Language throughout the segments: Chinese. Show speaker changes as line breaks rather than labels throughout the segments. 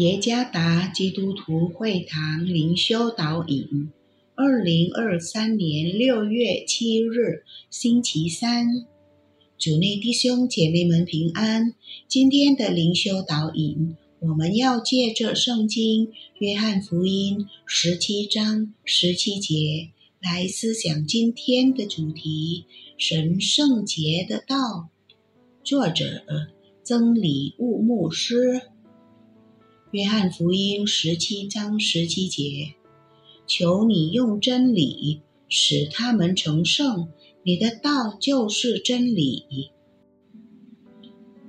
耶加达基督徒会堂灵修导引，二零二三年六月七日，星期三，主内弟兄姐妹们平安。今天的灵修导引，我们要借着圣经《约翰福音》十七章十七节来思想今天的主题：神圣洁的道。作者：曾礼物牧师。约翰福音十七章十七节：求你用真理使他们成圣，你的道就是真理。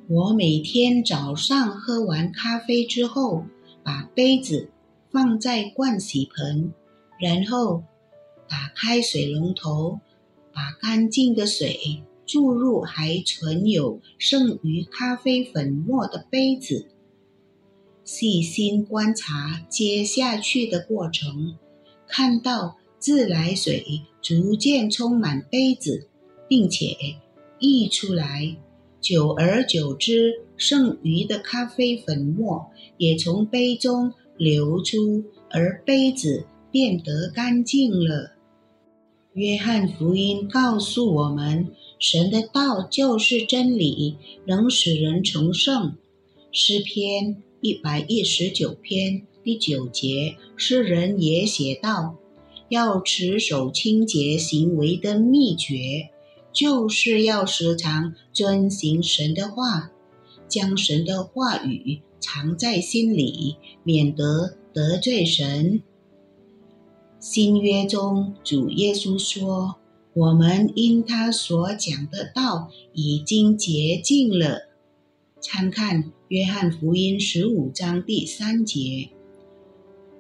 我每天早上喝完咖啡之后，把杯子放在盥洗盆，然后打开水龙头，把干净的水注入还存有剩余咖啡粉末的杯子。细心观察接下去的过程，看到自来水逐渐充满杯子，并且溢出来。久而久之，剩余的咖啡粉末也从杯中流出，而杯子变得干净了。约翰福音告诉我们，神的道就是真理，能使人成圣。诗篇。一百一十九篇第九节，诗人也写道：“要持守清洁行为的秘诀，就是要时常遵行神的话，将神的话语藏在心里，免得得罪神。”新约中，主耶稣说：“我们因他所讲的道已经洁净了。”参看。约翰福音十五章第三节：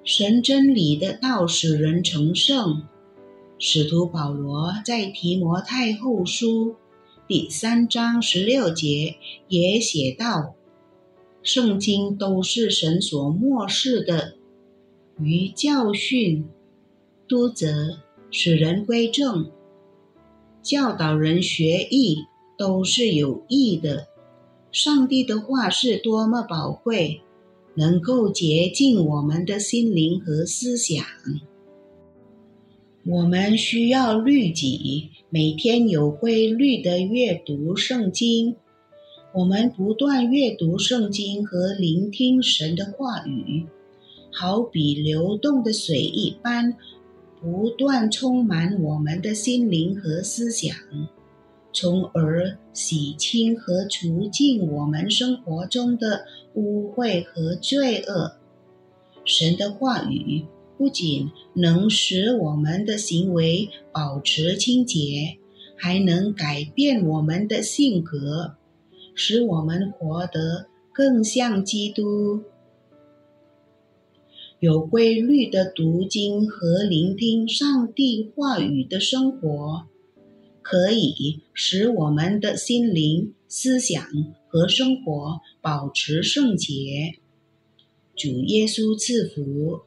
神真理的道使人成圣。使徒保罗在提摩太后书第三章十六节也写道：圣经都是神所漠视的，于教训、督责、使人归正、教导人学艺，都是有益的。上帝的话是多么宝贵，能够洁净我们的心灵和思想。我们需要律己，每天有规律的阅读圣经。我们不断阅读圣经和聆听神的话语，好比流动的水一般，不断充满我们的心灵和思想。从而洗清和除尽我们生活中的污秽和罪恶。神的话语不仅能使我们的行为保持清洁，还能改变我们的性格，使我们活得更像基督。有规律的读经和聆听上帝话语的生活。可以使我们的心灵、思想和生活保持圣洁。主耶稣赐福。